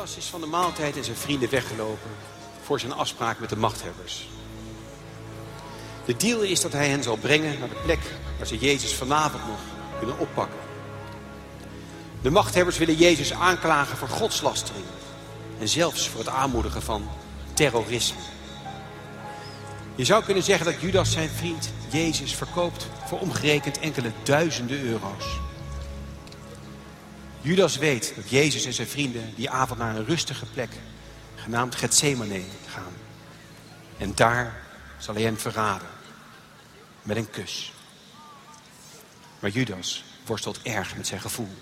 Judas is van de maaltijd en zijn vrienden weggelopen voor zijn afspraak met de machthebbers. De deal is dat hij hen zal brengen naar de plek waar ze Jezus vanavond nog kunnen oppakken. De machthebbers willen Jezus aanklagen voor godslastering en zelfs voor het aanmoedigen van terrorisme. Je zou kunnen zeggen dat Judas zijn vriend Jezus verkoopt voor omgerekend enkele duizenden euro's. Judas weet dat Jezus en zijn vrienden die avond naar een rustige plek, genaamd Gethsemane, gaan. En daar zal hij hen verraden. Met een kus. Maar Judas worstelt erg met zijn gevoel.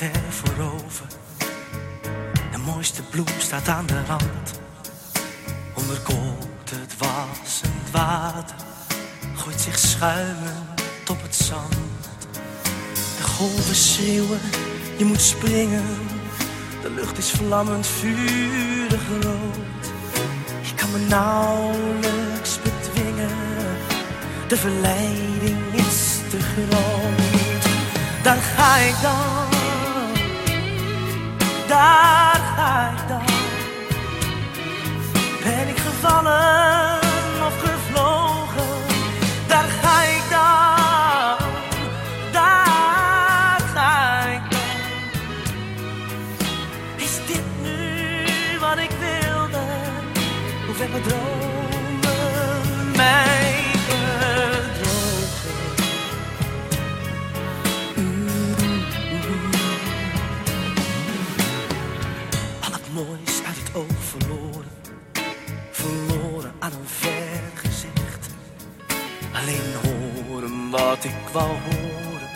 Ver voorover. De mooiste bloem staat aan de rand. Onderkoopt het wassend water. Gooit zich schuimend op het zand. De golven schreeuwen, je moet springen. De lucht is vlammend vurig rood. Ik kan me nauwelijks bedwingen. De verleiding is te groot. Daar ga ik dan. Daar ga ik dan. Ben ik gevallen Alleen horen wat ik wou horen.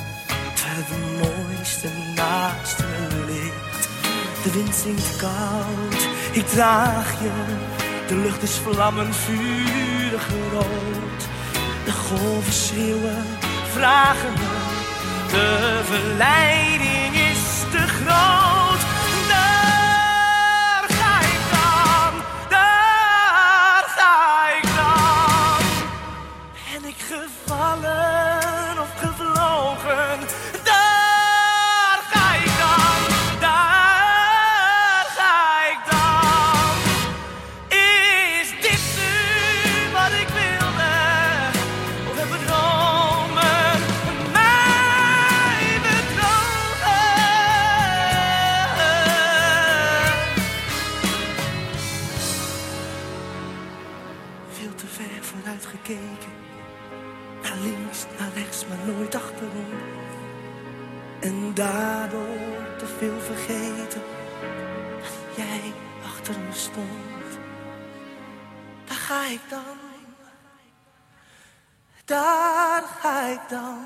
Terwijl de mooiste naast me ligt. De wind zingt koud, ik draag je. De lucht is vlammend vurig rood. De golven schreeuwen, vragen me. De verleiding Daar ga ik dan. Daar ga ik dan.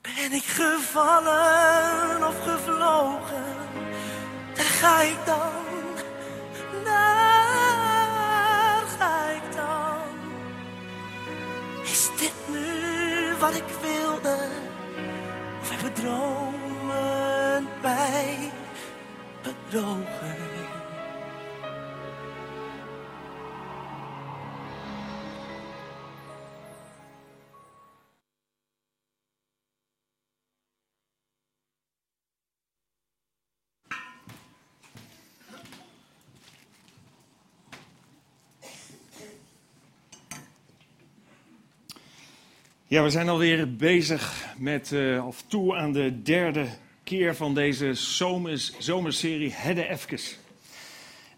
Ben ik gevallen of gevlogen? Daar ga ik dan. Daar ga ik dan. Is dit nu wat ik wilde? Of hebben dromen mij bedrogen? Ja, we zijn alweer bezig met, eh, of toe aan de derde keer van deze zomers, zomerserie Hedde Efkes.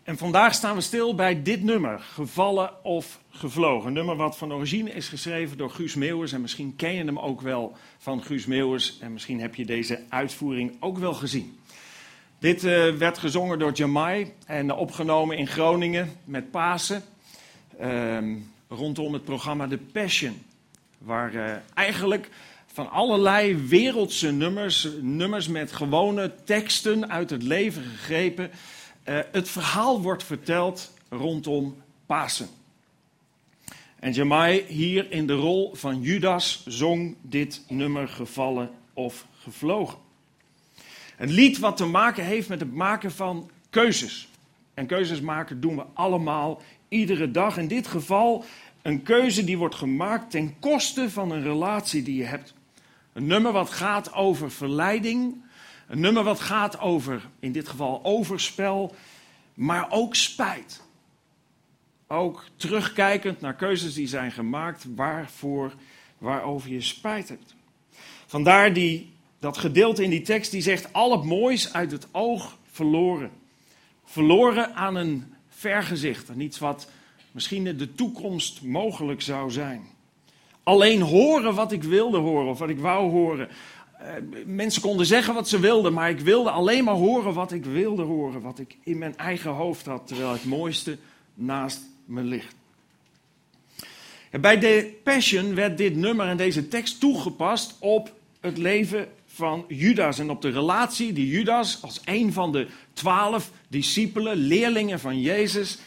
En vandaag staan we stil bij dit nummer, Gevallen of Gevlogen. Een nummer wat van origine is geschreven door Guus Meeuwers. En misschien ken je hem ook wel van Guus Meeuwers. En misschien heb je deze uitvoering ook wel gezien. Dit eh, werd gezongen door Jamai en opgenomen in Groningen met Pasen. ehm, rondom het programma The Passion. Waar eh, eigenlijk van allerlei wereldse nummers, nummers met gewone teksten uit het leven gegrepen, eh, het verhaal wordt verteld rondom Pasen. En Jamai hier in de rol van Judas zong dit nummer gevallen of gevlogen. Een lied wat te maken heeft met het maken van keuzes. En keuzes maken doen we allemaal iedere dag. In dit geval een keuze die wordt gemaakt ten koste van een relatie die je hebt. Een nummer wat gaat over verleiding. Een nummer wat gaat over, in dit geval, overspel. Maar ook spijt. Ook terugkijkend naar keuzes die zijn gemaakt waarvoor, waarover je spijt hebt. Vandaar die, dat gedeelte in die tekst die zegt: al het moois uit het oog verloren. Verloren aan een vergezicht, aan iets wat misschien de toekomst mogelijk zou zijn. Alleen horen wat ik wilde horen of wat ik wou horen. Uh, mensen konden zeggen wat ze wilden, maar ik wilde alleen maar horen wat ik wilde horen, wat ik in mijn eigen hoofd had, terwijl het mooiste naast me ligt. bij de Passion werd dit nummer en deze tekst toegepast op het leven van Judas en op de relatie die Judas als een van de twaalf discipelen, leerlingen van Jezus,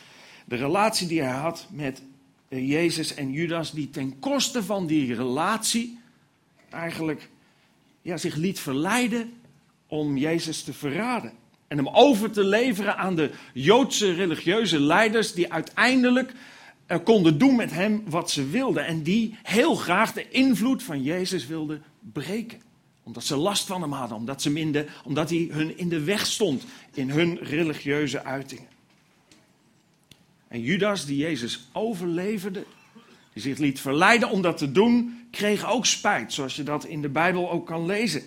de relatie die hij had met eh, Jezus en Judas, die ten koste van die relatie eigenlijk ja, zich liet verleiden om Jezus te verraden. En hem over te leveren aan de Joodse religieuze leiders, die uiteindelijk uh, konden doen met hem wat ze wilden. En die heel graag de invloed van Jezus wilden breken. Omdat ze last van hem hadden, omdat, ze de, omdat hij hun in de weg stond in hun religieuze uitingen. En Judas, die Jezus overleverde, die zich liet verleiden om dat te doen, kreeg ook spijt, zoals je dat in de Bijbel ook kan lezen.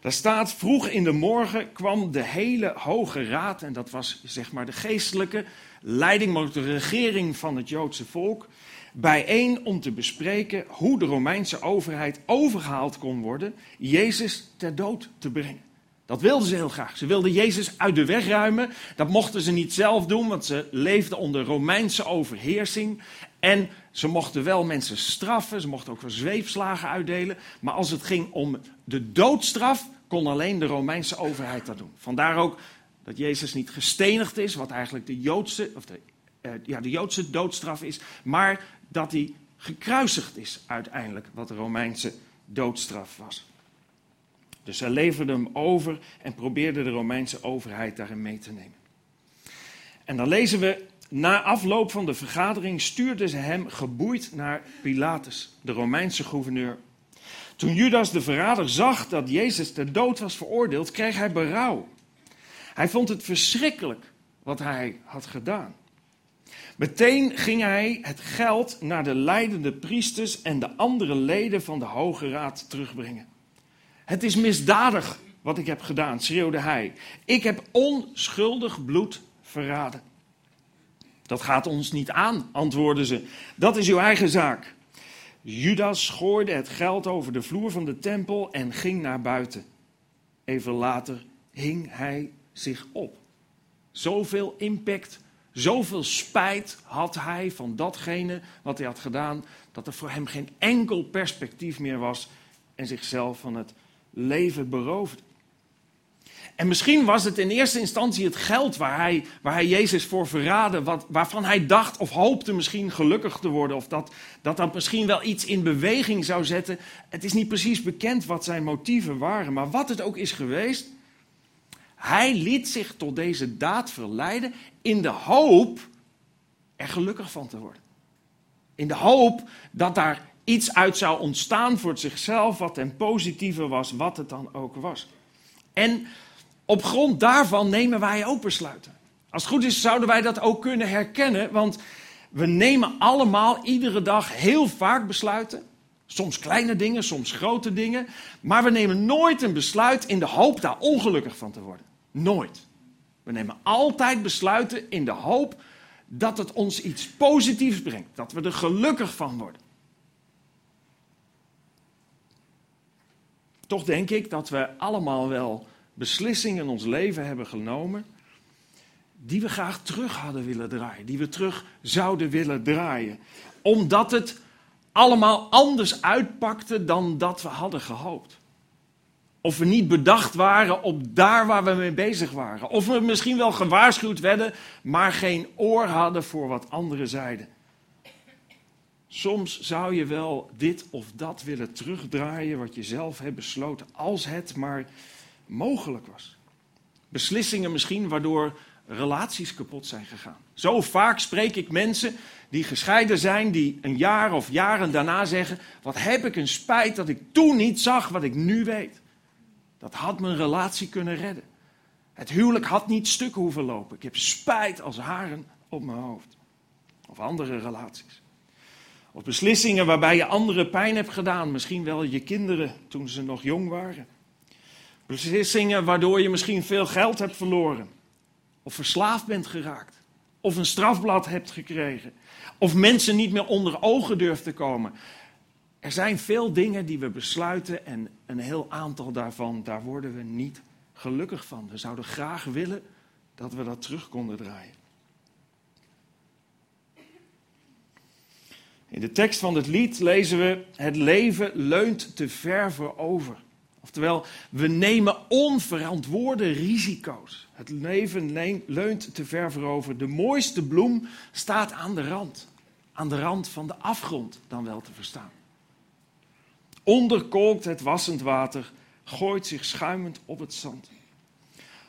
Daar staat, vroeg in de morgen kwam de hele hoge raad, en dat was zeg maar de geestelijke leiding, maar ook de regering van het Joodse volk, bijeen om te bespreken hoe de Romeinse overheid overgehaald kon worden Jezus ter dood te brengen. Dat wilden ze heel graag. Ze wilden Jezus uit de weg ruimen. Dat mochten ze niet zelf doen, want ze leefden onder Romeinse overheersing. En ze mochten wel mensen straffen, ze mochten ook wel zweepslagen uitdelen. Maar als het ging om de doodstraf, kon alleen de Romeinse overheid dat doen. Vandaar ook dat Jezus niet gestenigd is, wat eigenlijk de Joodse, of de, uh, ja, de Joodse doodstraf is. Maar dat hij gekruisigd is uiteindelijk, wat de Romeinse doodstraf was. Dus zij leverden hem over en probeerden de Romeinse overheid daarin mee te nemen. En dan lezen we, na afloop van de vergadering stuurden ze hem geboeid naar Pilatus, de Romeinse gouverneur. Toen Judas de verrader zag dat Jezus ter dood was veroordeeld, kreeg hij berouw. Hij vond het verschrikkelijk wat hij had gedaan. Meteen ging hij het geld naar de leidende priesters en de andere leden van de Hoge Raad terugbrengen. Het is misdadig wat ik heb gedaan, schreeuwde hij. Ik heb onschuldig bloed verraden. Dat gaat ons niet aan, antwoordden ze. Dat is uw eigen zaak. Judas gooide het geld over de vloer van de tempel en ging naar buiten. Even later hing hij zich op. Zoveel impact, zoveel spijt had hij van datgene wat hij had gedaan, dat er voor hem geen enkel perspectief meer was en zichzelf van het leven beroofd. En misschien was het in eerste instantie het geld waar hij, waar hij Jezus voor verraadde, wat, waarvan hij dacht of hoopte misschien gelukkig te worden, of dat, dat dat misschien wel iets in beweging zou zetten. Het is niet precies bekend wat zijn motieven waren, maar wat het ook is geweest, hij liet zich tot deze daad verleiden in de hoop er gelukkig van te worden. In de hoop dat daar iets uit zou ontstaan voor zichzelf, wat ten positieve was, wat het dan ook was. En op grond daarvan nemen wij ook besluiten. Als het goed is, zouden wij dat ook kunnen herkennen, want we nemen allemaal iedere dag heel vaak besluiten. Soms kleine dingen, soms grote dingen. Maar we nemen nooit een besluit in de hoop daar ongelukkig van te worden. Nooit. We nemen altijd besluiten in de hoop dat het ons iets positiefs brengt. Dat we er gelukkig van worden. Toch denk ik dat we allemaal wel beslissingen in ons leven hebben genomen. die we graag terug hadden willen draaien. Die we terug zouden willen draaien. Omdat het allemaal anders uitpakte dan dat we hadden gehoopt. Of we niet bedacht waren op daar waar we mee bezig waren. Of we misschien wel gewaarschuwd werden, maar geen oor hadden voor wat anderen zeiden. Soms zou je wel dit of dat willen terugdraaien wat je zelf hebt besloten, als het maar mogelijk was. Beslissingen misschien waardoor relaties kapot zijn gegaan. Zo vaak spreek ik mensen die gescheiden zijn, die een jaar of jaren daarna zeggen: Wat heb ik een spijt dat ik toen niet zag wat ik nu weet. Dat had mijn relatie kunnen redden. Het huwelijk had niet stuk hoeven lopen. Ik heb spijt als haren op mijn hoofd. Of andere relaties. Of beslissingen waarbij je anderen pijn hebt gedaan. Misschien wel je kinderen toen ze nog jong waren. Beslissingen waardoor je misschien veel geld hebt verloren. Of verslaafd bent geraakt. Of een strafblad hebt gekregen. Of mensen niet meer onder ogen durft te komen. Er zijn veel dingen die we besluiten en een heel aantal daarvan, daar worden we niet gelukkig van. We zouden graag willen dat we dat terug konden draaien. In de tekst van het lied lezen we: Het leven leunt te ver voorover. Oftewel, we nemen onverantwoorde risico's. Het leven leunt te ver voorover. De mooiste bloem staat aan de rand. Aan de rand van de afgrond, dan wel te verstaan. Onderkolkt het wassend water, gooit zich schuimend op het zand.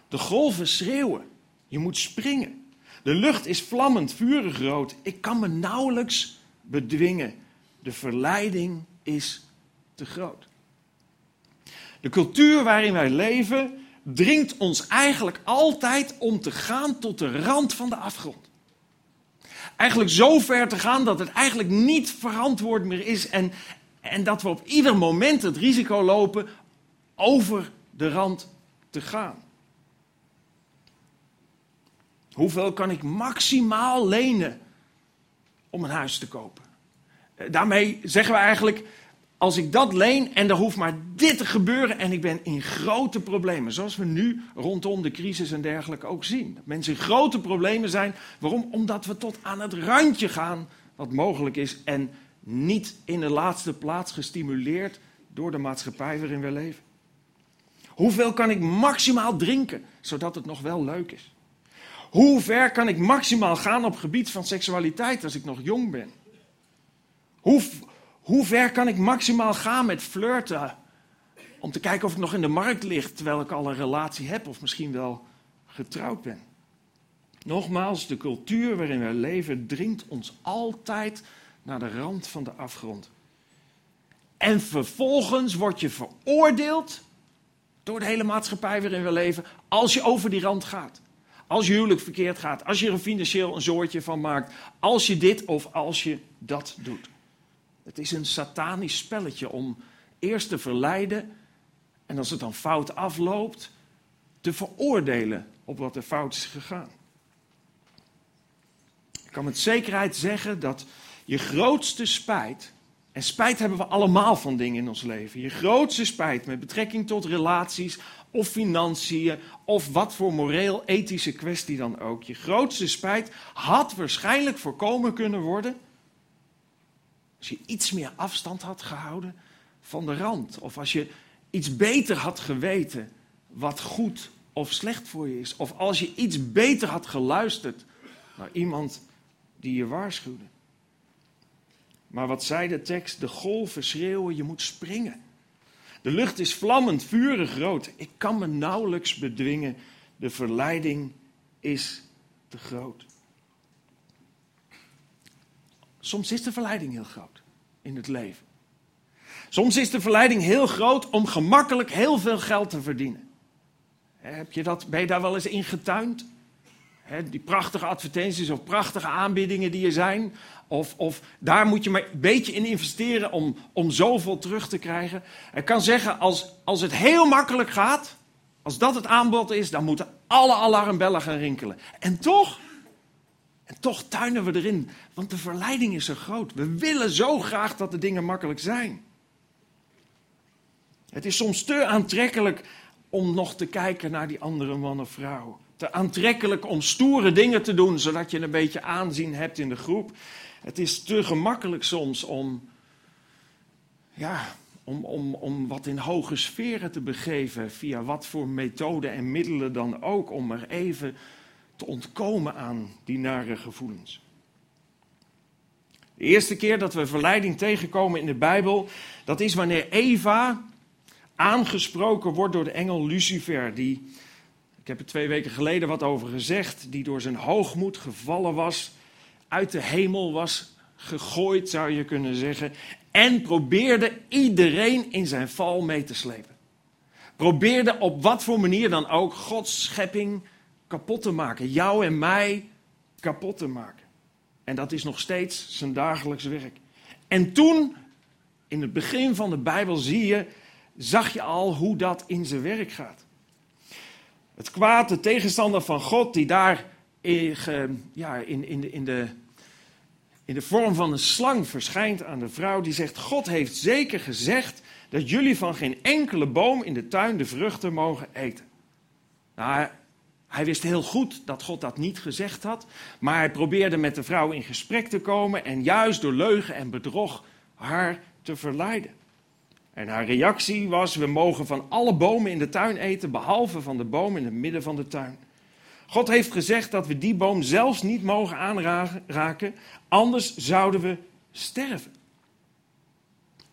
De golven schreeuwen, je moet springen. De lucht is vlammend, vurig rood. Ik kan me nauwelijks bedwingen. De verleiding is te groot. De cultuur waarin wij leven dringt ons eigenlijk altijd om te gaan tot de rand van de afgrond. Eigenlijk zo ver te gaan dat het eigenlijk niet verantwoord meer is en, en dat we op ieder moment het risico lopen over de rand te gaan. Hoeveel kan ik maximaal lenen om een huis te kopen? Daarmee zeggen we eigenlijk, als ik dat leen en er hoeft maar dit te gebeuren en ik ben in grote problemen, zoals we nu rondom de crisis en dergelijke ook zien. Dat mensen in grote problemen zijn. Waarom? Omdat we tot aan het randje gaan wat mogelijk is en niet in de laatste plaats gestimuleerd door de maatschappij waarin we leven. Hoeveel kan ik maximaal drinken, zodat het nog wel leuk is? Hoe ver kan ik maximaal gaan op gebied van seksualiteit als ik nog jong ben? Hoe, hoe ver kan ik maximaal gaan met flirten? Om te kijken of ik nog in de markt lig terwijl ik al een relatie heb of misschien wel getrouwd ben. Nogmaals, de cultuur waarin wij leven dringt ons altijd naar de rand van de afgrond. En vervolgens word je veroordeeld door de hele maatschappij waarin we leven als je over die rand gaat. Als je huwelijk verkeerd gaat, als je er financieel een zoortje van maakt, als je dit of als je dat doet. Het is een satanisch spelletje om eerst te verleiden en als het dan fout afloopt, te veroordelen op wat er fout is gegaan. Ik kan met zekerheid zeggen dat je grootste spijt, en spijt hebben we allemaal van dingen in ons leven, je grootste spijt met betrekking tot relaties of financiën of wat voor moreel-ethische kwestie dan ook, je grootste spijt had waarschijnlijk voorkomen kunnen worden als je iets meer afstand had gehouden van de rand. Of als je iets beter had geweten wat goed of slecht voor je is. Of als je iets beter had geluisterd naar iemand die je waarschuwde. Maar wat zei de tekst? De golven schreeuwen, je moet springen. De lucht is vlammend, vurig rood. Ik kan me nauwelijks bedwingen. De verleiding is te groot. Soms is de verleiding heel groot in het leven. Soms is de verleiding heel groot om gemakkelijk heel veel geld te verdienen. Heb je dat, ben je daar wel eens in getuind? die prachtige advertenties of prachtige aanbiedingen die er zijn. Of, of daar moet je maar een beetje in investeren om, om zoveel terug te krijgen. Ik kan zeggen, als, als het heel makkelijk gaat, als dat het aanbod is, dan moeten alle alarmbellen gaan rinkelen. En toch en toch tuinen we erin, want de verleiding is zo groot. We willen zo graag dat de dingen makkelijk zijn. Het is soms te aantrekkelijk om nog te kijken naar die andere man of vrouw. Te aantrekkelijk om stoere dingen te doen, zodat je een beetje aanzien hebt in de groep. Het is te gemakkelijk soms om, ja, om, om, om wat in hoge sferen te begeven, via wat voor methoden en middelen dan ook, om er even ontkomen aan die nare gevoelens. De eerste keer dat we verleiding tegenkomen in de Bijbel, dat is wanneer Eva aangesproken wordt door de engel Lucifer, die, ik heb er twee weken geleden wat over gezegd, die door zijn hoogmoed gevallen was, uit de hemel was gegooid, zou je kunnen zeggen, en probeerde iedereen in zijn val mee te slepen. Probeerde op wat voor manier dan ook Gods schepping kapot te maken, jou en mij kapot te maken. En dat is nog steeds zijn dagelijks werk. En toen, in het begin van de Bijbel, zie je, zag je al hoe dat in zijn werk gaat. Het kwaad, de tegenstander van God, die daar in, ja, in, in, de, in, de, in de vorm van een slang verschijnt aan de vrouw, die zegt: God heeft zeker gezegd dat jullie van geen enkele boom in de tuin de vruchten mogen eten. Nou, hij wist heel goed dat God dat niet gezegd had, maar hij probeerde met de vrouw in gesprek te komen en juist door leugen en bedrog haar te verleiden. En haar reactie was: We mogen van alle bomen in de tuin eten, behalve van de boom in het midden van de tuin. God heeft gezegd dat we die boom zelfs niet mogen aanraken, anders zouden we sterven.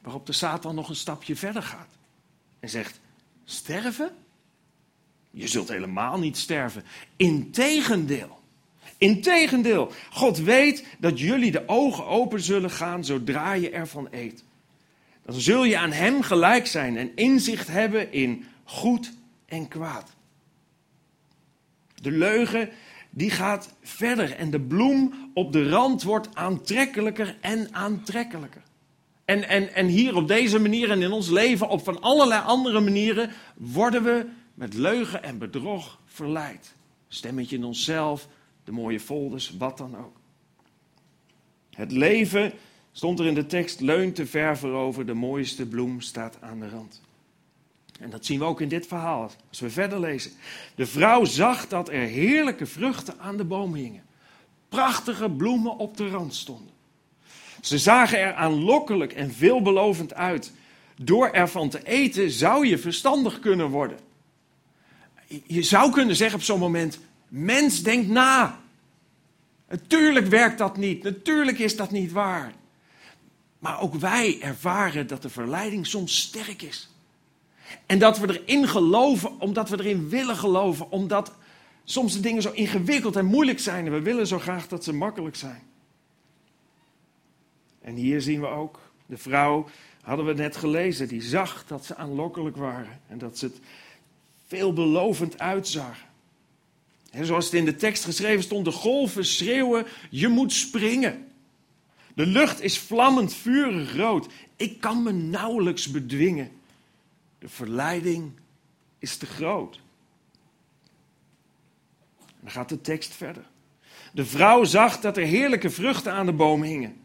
Waarop de Satan nog een stapje verder gaat en zegt: Sterven? Je zult helemaal niet sterven. Integendeel. Integendeel. God weet dat jullie de ogen open zullen gaan zodra je ervan eet. Dan zul je aan Hem gelijk zijn en inzicht hebben in goed en kwaad. De leugen die gaat verder en de bloem op de rand wordt aantrekkelijker en aantrekkelijker. En, en, en hier op deze manier en in ons leven op van allerlei andere manieren worden we met leugen en bedrog verleid. Stemmetje in onszelf, de mooie folders, wat dan ook. Het leven, stond er in de tekst, leunt te ver voorover, de mooiste bloem staat aan de rand. En dat zien we ook in dit verhaal, als we verder lezen. De vrouw zag dat er heerlijke vruchten aan de bomen hingen. Prachtige bloemen op de rand stonden. Ze zagen er aanlokkelijk en veelbelovend uit. Door ervan te eten zou je verstandig kunnen worden je zou kunnen zeggen op zo'n moment: mens denkt na. Natuurlijk werkt dat niet, natuurlijk is dat niet waar. Maar ook wij ervaren dat de verleiding soms sterk is. En dat we erin geloven, omdat we erin willen geloven, omdat soms de dingen zo ingewikkeld en moeilijk zijn en we willen zo graag dat ze makkelijk zijn. En hier zien we ook de vrouw, hadden we net gelezen, die zag dat ze aanlokkelijk waren en dat ze het veelbelovend uitzag. Zoals het in de tekst geschreven stond, de golven schreeuwen, je moet springen. De lucht is vlammend vurig rood. Ik kan me nauwelijks bedwingen. De verleiding is te groot. dan gaat de tekst verder. De vrouw zag dat er heerlijke vruchten aan de boom hingen.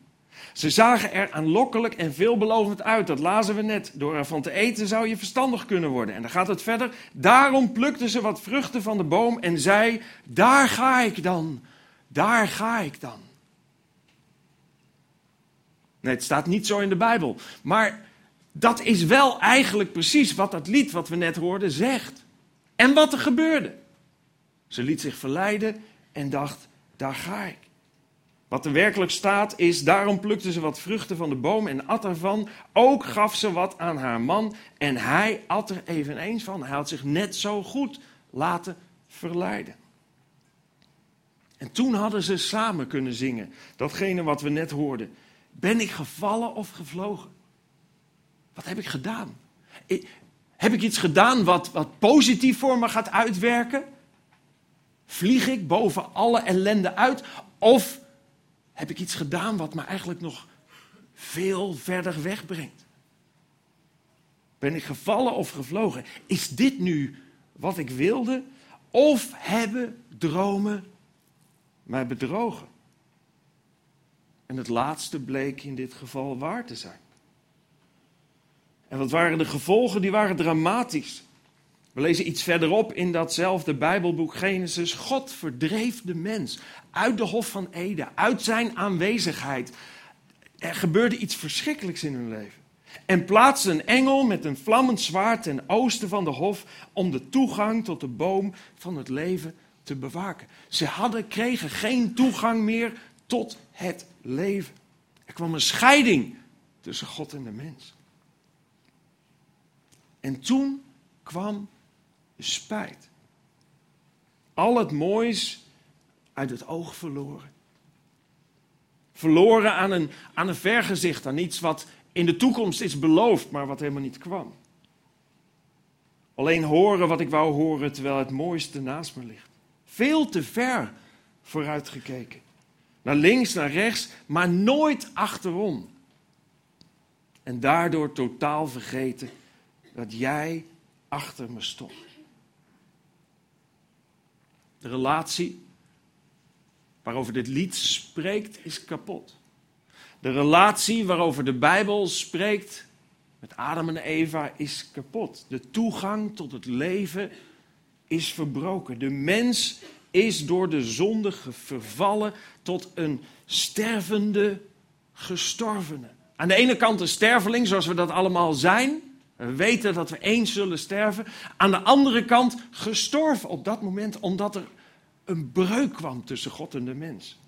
Ze zagen er aanlokkelijk en veelbelovend uit. Dat lazen we net. Door ervan te eten zou je verstandig kunnen worden. En dan gaat het verder. Daarom plukten ze wat vruchten van de boom en zei: Daar ga ik dan. Daar ga ik dan. Nee, het staat niet zo in de Bijbel. Maar dat is wel eigenlijk precies wat dat lied wat we net hoorden zegt. En wat er gebeurde. Ze liet zich verleiden en dacht: Daar ga ik. Wat er werkelijk staat is, daarom plukte ze wat vruchten van de boom en at ervan. Ook gaf ze wat aan haar man en hij at er eveneens van. Hij had zich net zo goed laten verleiden. En toen hadden ze samen kunnen zingen, datgene wat we net hoorden. Ben ik gevallen of gevlogen? Wat heb ik gedaan? heb ik iets gedaan wat, wat positief voor me gaat uitwerken? Vlieg ik boven alle ellende uit? Of heb ik iets gedaan wat me eigenlijk nog veel verder wegbrengt? Ben ik gevallen of gevlogen? Is dit nu wat ik wilde? Of hebben dromen mij bedrogen? En het laatste bleek in dit geval waar te zijn. En wat waren de gevolgen? Die waren dramatisch. We lezen iets verderop in datzelfde Bijbelboek Genesis. God verdreef de mens uit de Hof van Eden, uit zijn aanwezigheid. Er gebeurde iets verschrikkelijks in hun leven. En plaatste een engel met een vlammend zwaard ten oosten van de hof om de toegang tot de boom van het leven te bewaken. Ze hadden, kregen geen toegang meer tot het leven. Er kwam een scheiding tussen God en de mens. En toen kwam spijt. Al het moois uit het oog verloren. Verloren aan een, aan een vergezicht, aan iets wat in de toekomst is beloofd, maar wat helemaal niet kwam. Alleen horen wat ik wou horen terwijl het mooiste naast me ligt. Veel te ver vooruitgekeken. Naar links, naar rechts, maar nooit achterom. En daardoor totaal vergeten dat jij achter me stond. De relatie waarover dit lied spreekt is kapot. De relatie waarover de Bijbel spreekt met Adam en Eva is kapot. De toegang tot het leven is verbroken. De mens is door de zonde vervallen tot een stervende gestorvene. Aan de ene kant een sterveling, zoals we dat allemaal zijn. We weten dat we eens zullen sterven. Aan de andere kant gestorven op dat moment, omdat er een breuk kwam tussen God en de mens.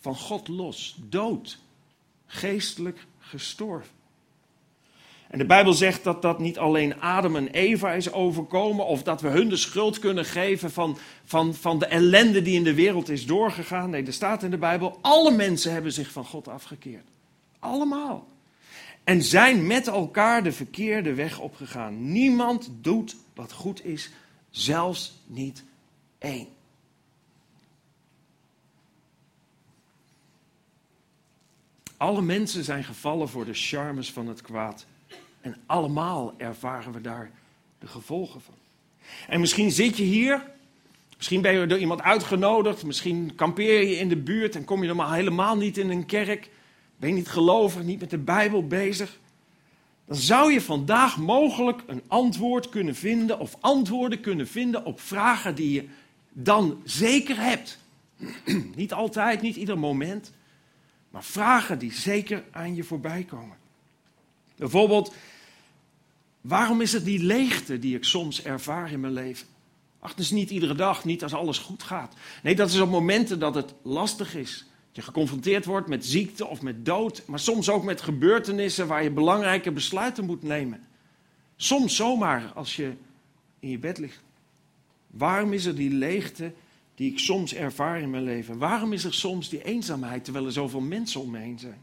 Van God los, dood, geestelijk gestorven. En de Bijbel zegt dat dat niet alleen Adam en Eva is overkomen, of dat we hun de schuld kunnen geven van, van, van de ellende die in de wereld is doorgegaan. Nee, er staat in de Bijbel, alle mensen hebben zich van God afgekeerd. Allemaal. En zijn met elkaar de verkeerde weg opgegaan. Niemand doet wat goed is, zelfs niet één. Alle mensen zijn gevallen voor de charmes van het kwaad. En allemaal ervaren we daar de gevolgen van. En misschien zit je hier, misschien ben je door iemand uitgenodigd, misschien kampeer je in de buurt en kom je normaal helemaal niet in een kerk, ben je niet gelovig, niet met de Bijbel bezig. Dan zou je vandaag mogelijk een antwoord kunnen vinden of antwoorden kunnen vinden op vragen die je dan zeker hebt. niet altijd, niet ieder moment, maar vragen die zeker aan je voorbij komen. Bijvoorbeeld, waarom is het die leegte die ik soms ervaar in mijn leven? Ach, is niet iedere dag, niet als alles goed gaat. Nee, dat is op momenten dat het lastig is. Je geconfronteerd wordt met ziekte of met dood, maar soms ook met gebeurtenissen waar je belangrijke besluiten moet nemen. Soms zomaar als je in je bed ligt. Waarom is er die leegte die ik soms ervaar in mijn leven? Waarom is er soms die eenzaamheid terwijl er zoveel mensen om me heen zijn?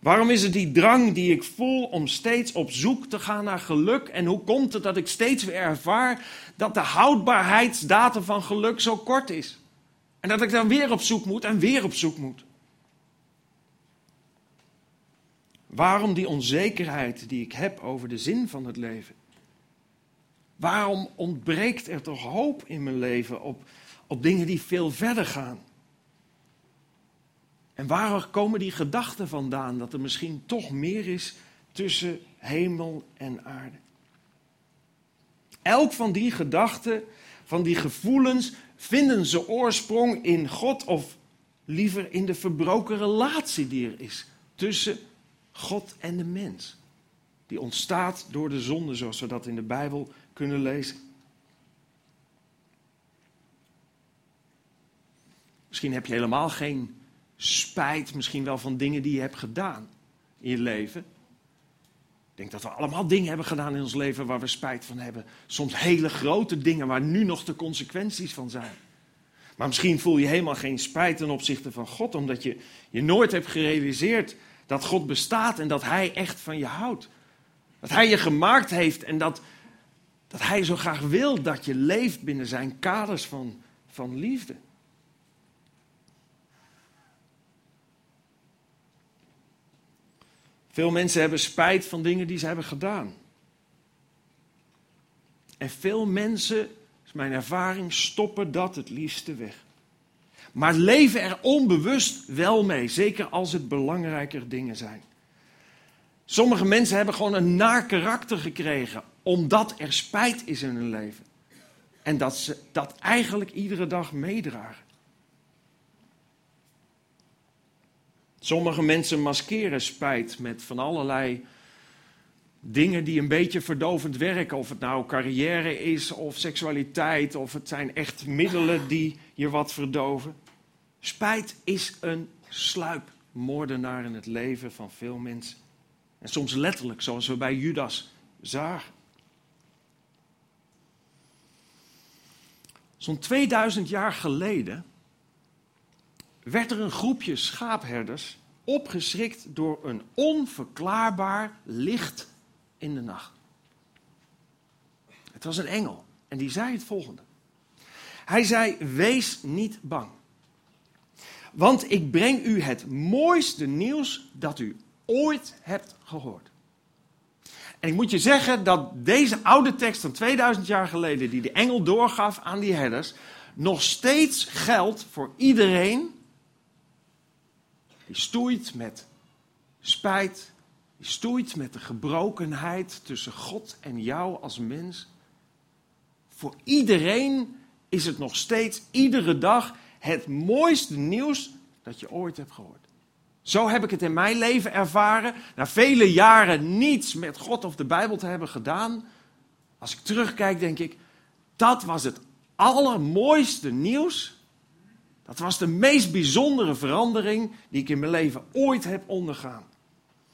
Waarom is het die drang die ik voel om steeds op zoek te gaan naar geluk? En hoe komt het dat ik steeds weer ervaar dat de houdbaarheidsdatum van geluk zo kort is? En dat ik dan weer op zoek moet en weer op zoek moet. Waarom die onzekerheid die ik heb over de zin van het leven? Waarom ontbreekt er toch hoop in mijn leven op, op dingen die veel verder gaan? En waar komen die gedachten vandaan dat er misschien toch meer is tussen hemel en aarde? Elk van die gedachten, van die gevoelens, vinden ze oorsprong in God of liever in de verbroken relatie die er is tussen God en de mens. Die ontstaat door de zonde, zoals we dat in de Bijbel kunnen lezen. Misschien heb je helemaal geen spijt misschien wel van dingen die je hebt gedaan in je leven. Denk dat we allemaal dingen hebben gedaan in ons leven waar we spijt van hebben. Soms hele grote dingen waar nu nog de consequenties van zijn. Maar misschien voel je helemaal geen spijt ten opzichte van God, omdat je je nooit hebt gerealiseerd dat God bestaat en dat Hij echt van je houdt. Dat Hij je gemaakt heeft en dat, dat Hij zo graag wil dat je leeft binnen Zijn kaders van, van liefde. Veel mensen hebben spijt van dingen die ze hebben gedaan. En veel mensen, is mijn ervaring, stoppen dat het liefste weg. Maar leven er onbewust wel mee, zeker als het belangrijker dingen zijn. Sommige mensen hebben gewoon een naar karakter gekregen, omdat er spijt is in hun leven. En dat ze dat eigenlijk iedere dag meedragen. Sommige mensen maskeren spijt met van allerlei dingen die een beetje verdovend werken. Of het nou carrière is, of seksualiteit, of het zijn echt middelen die je wat verdoven. Spijt is een sluipmoordenaar in het leven van veel mensen. En soms letterlijk, zoals we bij Judas zagen. Zo'n 2000 jaar geleden werd er een groepje schaapherders opgeschrikt door een onverklaarbaar licht in de nacht. Het was een engel en die zei het volgende. Hij zei: Wees niet bang. Want ik breng u het mooiste nieuws dat u ooit hebt gehoord. En ik moet je zeggen dat deze oude tekst van 2000 jaar geleden, die de engel doorgaf aan die herders, nog steeds geldt voor iedereen die stoeit met spijt, die stoeit met de gebrokenheid tussen God en jou als mens. Voor iedereen is het nog steeds iedere dag het mooiste nieuws dat je ooit hebt gehoord. Zo heb ik het in mijn leven ervaren. Na vele jaren niets met God of de Bijbel te hebben gedaan. Als ik terugkijk, denk ik, dat was het allermooiste nieuws. Dat was de meest bijzondere verandering die ik in mijn leven ooit heb ondergaan.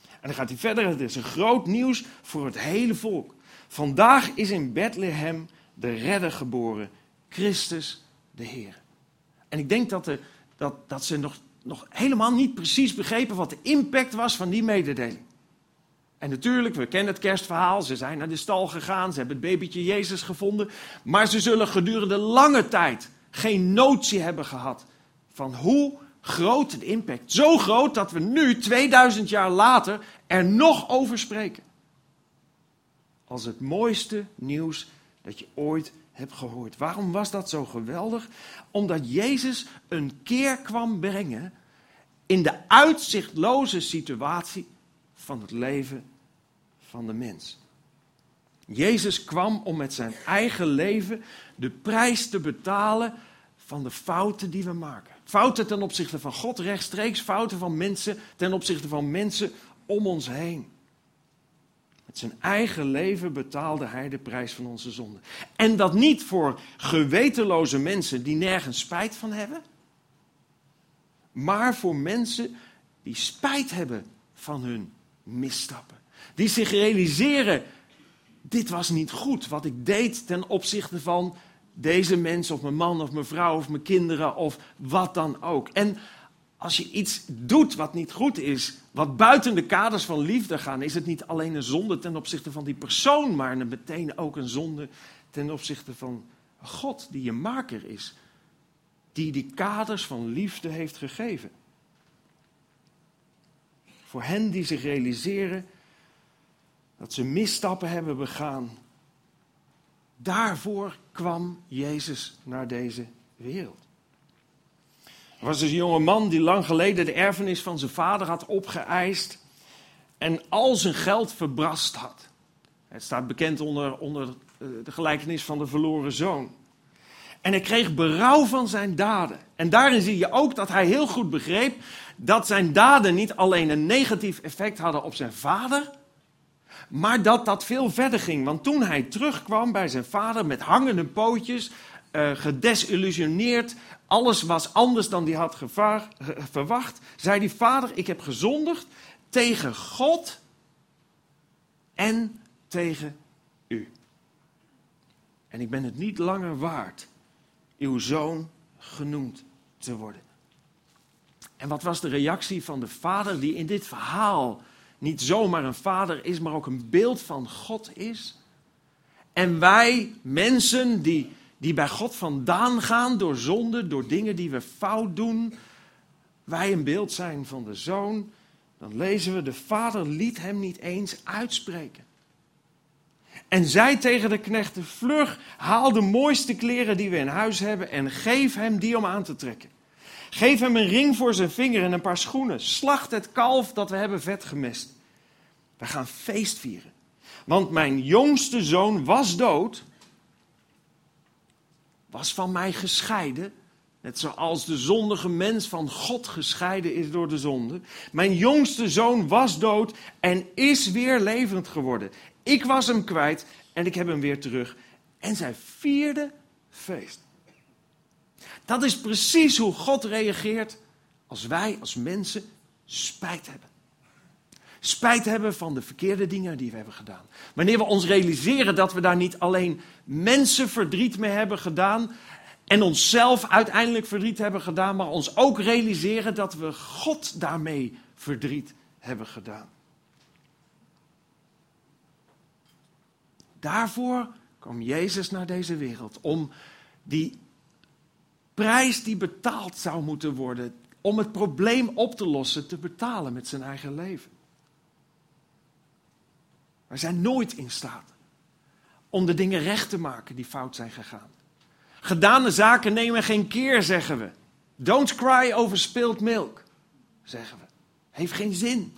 En dan gaat hij verder. Het is een groot nieuws voor het hele volk. Vandaag is in Bethlehem de redder geboren, Christus de Heer. En ik denk dat, dat, dat ze nog, nog helemaal niet precies begrepen wat de impact was van die mededeling. En natuurlijk, we kennen het kerstverhaal. Ze zijn naar de stal gegaan, ze hebben het babytje Jezus gevonden. Maar ze zullen gedurende lange tijd geen notie hebben gehad van hoe groot de impact. Zo groot dat we nu, 2000 jaar later, er nog over spreken. Als het mooiste nieuws dat je ooit hebt gehoord. Waarom was dat zo geweldig? Omdat Jezus een keer kwam brengen in de uitzichtloze situatie van het leven van de mens. Jezus kwam om met zijn eigen leven de prijs te betalen van de fouten die we maken. Fouten ten opzichte van God rechtstreeks, fouten van mensen ten opzichte van mensen om ons heen. Met zijn eigen leven betaalde hij de prijs van onze zonde. En dat niet voor gewetenloze mensen die nergens spijt van hebben, maar voor mensen die spijt hebben van hun misstappen. Die zich realiseren, dit was niet goed wat ik deed ten opzichte van deze mens of mijn man of mijn vrouw of mijn kinderen of wat dan ook. En als je iets doet wat niet goed is, wat buiten de kaders van liefde gaan, is het niet alleen een zonde ten opzichte van die persoon, maar meteen ook een zonde ten opzichte van God, die je maker is, die die kaders van liefde heeft gegeven. Voor hen die zich realiseren dat ze misstappen hebben begaan, daarvoor kwam Jezus naar deze wereld. Er was dus een jonge man die lang geleden de erfenis van zijn vader had opgeëist en al zijn geld verbrast had. Het staat bekend onder, onder eh, de gelijkenis van de verloren zoon. En hij kreeg berouw van zijn daden. En daarin zie je ook dat hij heel goed begreep dat zijn daden niet alleen een negatief effect hadden op zijn vader, maar dat dat veel verder ging. Want toen hij terugkwam bij zijn vader met hangende pootjes, uh, gedesillusioneerd, alles was anders dan hij had verwacht, zei die vader, ik heb gezondigd tegen God en tegen u. En ik ben het niet langer waard uw zoon genoemd te worden. En wat was de reactie van de vader die in dit verhaal niet zomaar een vader is, maar ook een beeld van God is? En wij, mensen die die bij God vandaan gaan door zonde, door dingen die we fout doen, wij een beeld zijn van de zoon, dan lezen we, de vader liet hem niet eens uitspreken. En zei tegen de knechten, vlug, haal de mooiste kleren die we in huis hebben en geef hem die om aan te trekken. Geef hem een ring voor zijn vinger en een paar schoenen. Slacht het kalf dat we hebben vet gemest. We gaan feest vieren. Want mijn jongste zoon was dood was van mij gescheiden. Net zoals de zondige mens van God gescheiden is door de zonde. Mijn jongste zoon was dood en is weer levend geworden. Ik was hem kwijt en ik heb hem weer terug. En zij vierde feest. Dat is precies hoe God reageert als wij als mensen spijt hebben. spijt hebben van de verkeerde dingen die we hebben gedaan. Wanneer we ons realiseren dat we daar niet alleen mensen verdriet mee hebben gedaan en onszelf uiteindelijk verdriet hebben gedaan, maar ons ook realiseren dat we God daarmee verdriet hebben gedaan. Daarvoor kwam Jezus naar deze wereld om die prijs die betaald zou moeten worden, om het probleem op te lossen, te betalen met zijn eigen leven. Wij zijn nooit in staat om de dingen recht te maken die fout zijn gegaan. Gedane zaken nemen geen keer, zeggen we. Don't cry over spilled milk, zeggen we. Heeft geen zin.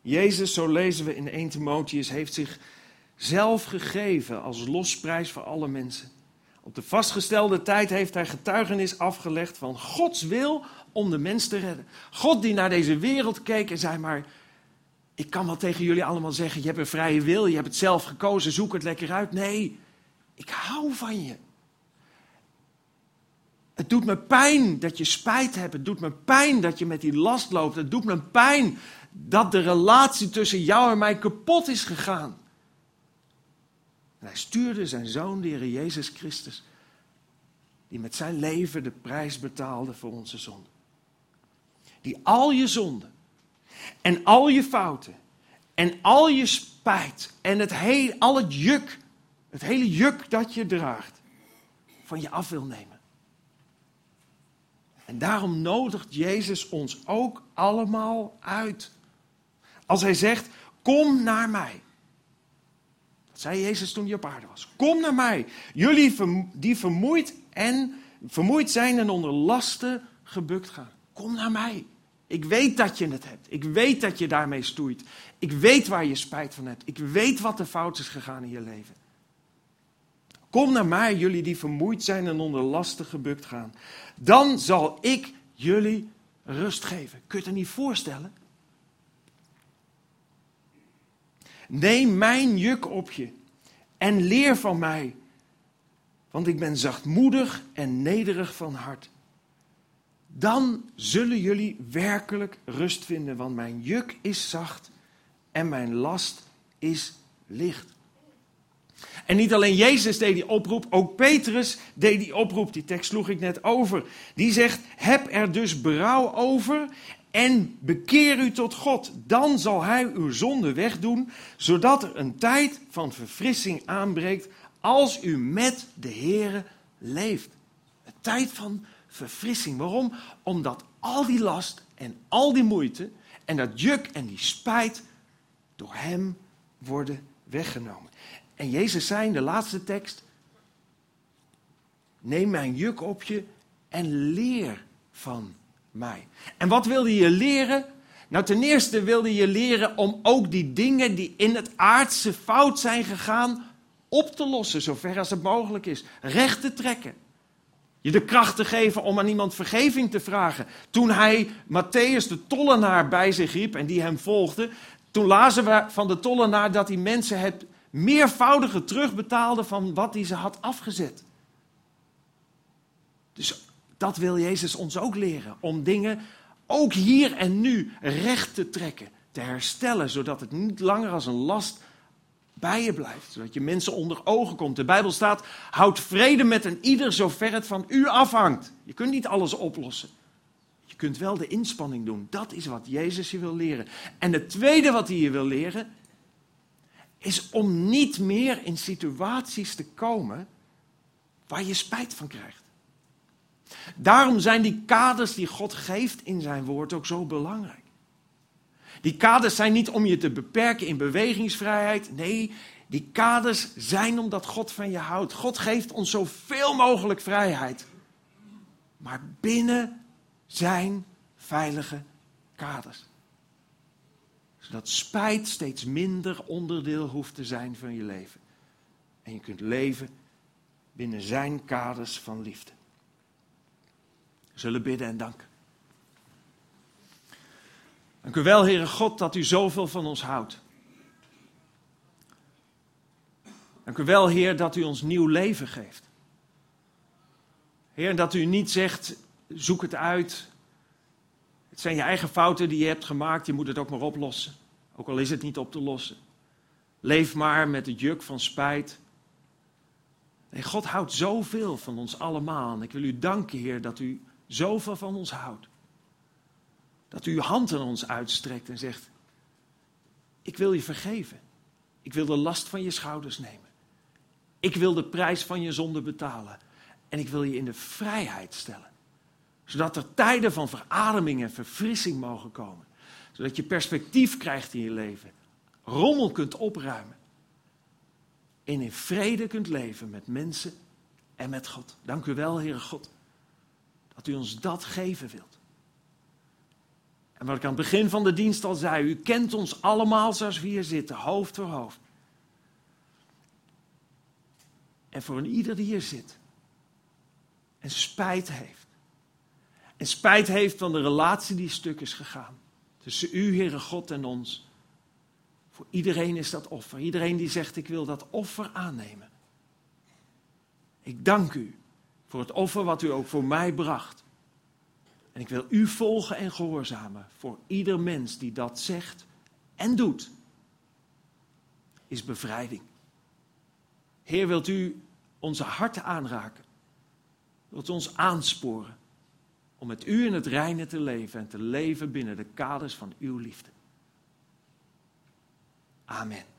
Jezus, zo lezen we in 1 Timotheus, heeft zich zelf gegeven als losprijs voor alle mensen. Op de vastgestelde tijd heeft hij getuigenis afgelegd van Gods wil om de mens te redden. God die naar deze wereld keek en zei maar, ik kan wel tegen jullie allemaal zeggen, je hebt een vrije wil, je hebt het zelf gekozen, zoek het lekker uit. Nee, ik hou van je. Het doet me pijn dat je spijt hebt. Het doet me pijn dat je met die last loopt. Het doet me pijn dat de relatie tussen jou en mij kapot is gegaan. En hij stuurde zijn zoon, de Heer Jezus Christus, die met zijn leven de prijs betaalde voor onze zonde. Die al je zonden en al je fouten en al je spijt en het heel, al het juk, het hele juk dat je draagt, van je af wil nemen. En daarom nodigt Jezus ons ook allemaal uit. Als hij zegt, kom naar mij. Zei Jezus toen hij op aarde was. Kom naar mij. Jullie die vermoeid, en, vermoeid zijn en onder lasten gebukt gaan. Kom naar mij. Ik weet dat je het hebt. Ik weet dat je daarmee stoeit. Ik weet waar je spijt van hebt. Ik weet wat er fout is gegaan in je leven. Kom naar mij, jullie die vermoeid zijn en onder lasten gebukt gaan. Dan zal ik jullie rust geven. Kun je het niet voorstellen? Neem mijn juk op je en leer van mij, want ik ben zachtmoedig en nederig van hart. Dan zullen jullie werkelijk rust vinden, want mijn juk is zacht en mijn last is licht. En niet alleen Jezus deed die oproep, ook Petrus deed die oproep. Die tekst sloeg ik net over. Die zegt: Heb er dus berouw over en bekeer u tot God. Dan zal Hij uw zonde wegdoen, zodat er een tijd van verfrissing aanbreekt als u met de Here leeft. Een tijd van verfrissing. Waarom? Omdat al die last en al die moeite en dat juk en die spijt door Hem worden weggenomen. En Jezus zei in de laatste tekst: Neem mijn juk op je en leer van mij. En wat wilde je leren? Nou, ten eerste wilde je leren om ook die dingen die in het aardse fout zijn gegaan, op te lossen, zover als het mogelijk is. Recht te trekken. Je de kracht te geven om aan iemand vergeving te vragen. Toen hij Matthäus de tollenaar bij zich riep en die hem volgde, toen lazen we van de tollenaar dat die mensen het meervoudige terugbetaalden van wat hij ze had afgezet. Dus dat wil Jezus ons ook leren. Om dingen ook hier en nu recht te trekken, te herstellen, zodat het niet langer als een last bij je blijft. Zodat je mensen onder ogen komt. De Bijbel staat, houd vrede met een ieder zover het van u afhangt. Je kunt niet alles oplossen. Je kunt wel de inspanning doen. Dat is wat Jezus je wil leren. En het tweede wat hij je wil leren, is om niet meer in situaties te komen waar je spijt van krijgt. Daarom zijn die kaders die God geeft in zijn woord ook zo belangrijk. Die kaders zijn niet om je te beperken in bewegingsvrijheid. Nee, die kaders zijn omdat God van je houdt. God geeft ons zoveel mogelijk vrijheid. Maar binnen zijn veilige kaders. Zodat spijt steeds minder onderdeel hoeft te zijn van je leven. En je kunt leven binnen zijn kaders van liefde zullen bidden en danken. Dank u wel, Heere God, dat u zoveel van ons houdt. Dank u wel, Heer, dat u ons nieuw leven geeft. Heer, dat u niet zegt, zoek het uit, Het zijn je eigen fouten die je hebt gemaakt, je moet het ook maar oplossen. Ook al is het niet op te lossen. Leef maar met het juk van spijt. Nee, God houdt zoveel van ons allemaal. En ik wil u danken, Heer, dat u zoveel van ons houdt. Dat u uw hand aan ons uitstrekt en zegt: Ik wil je vergeven. Ik wil de last van je schouders nemen. Ik wil de prijs van je zonde betalen. En ik wil je in de vrijheid stellen. Zodat er tijden van verademing en verfrissing mogen komen. Zodat je perspectief krijgt in je leven. Rommel kunt opruimen. En in vrede kunt leven met mensen en met God. Dank u wel, Heere God, dat u ons dat geven wilt. En wat ik aan het begin van de dienst al zei, u kent ons allemaal zoals we hier zitten, hoofd voor hoofd. En voor een ieder die hier zit en spijt heeft. En spijt heeft van de relatie die stuk is gegaan. Tussen u, Heere God, en ons. Voor iedereen is dat offer. Iedereen die zegt, ik wil dat offer aannemen. Ik dank u voor het offer wat u ook voor mij bracht. En ik wil u volgen en gehoorzamen voor ieder mens die dat zegt en doet. Is bevrijding. Heer, wilt u onze harten aanraken? Wilt u ons aansporen om met u in het reine te leven en te leven binnen de kaders van uw liefde? Amen.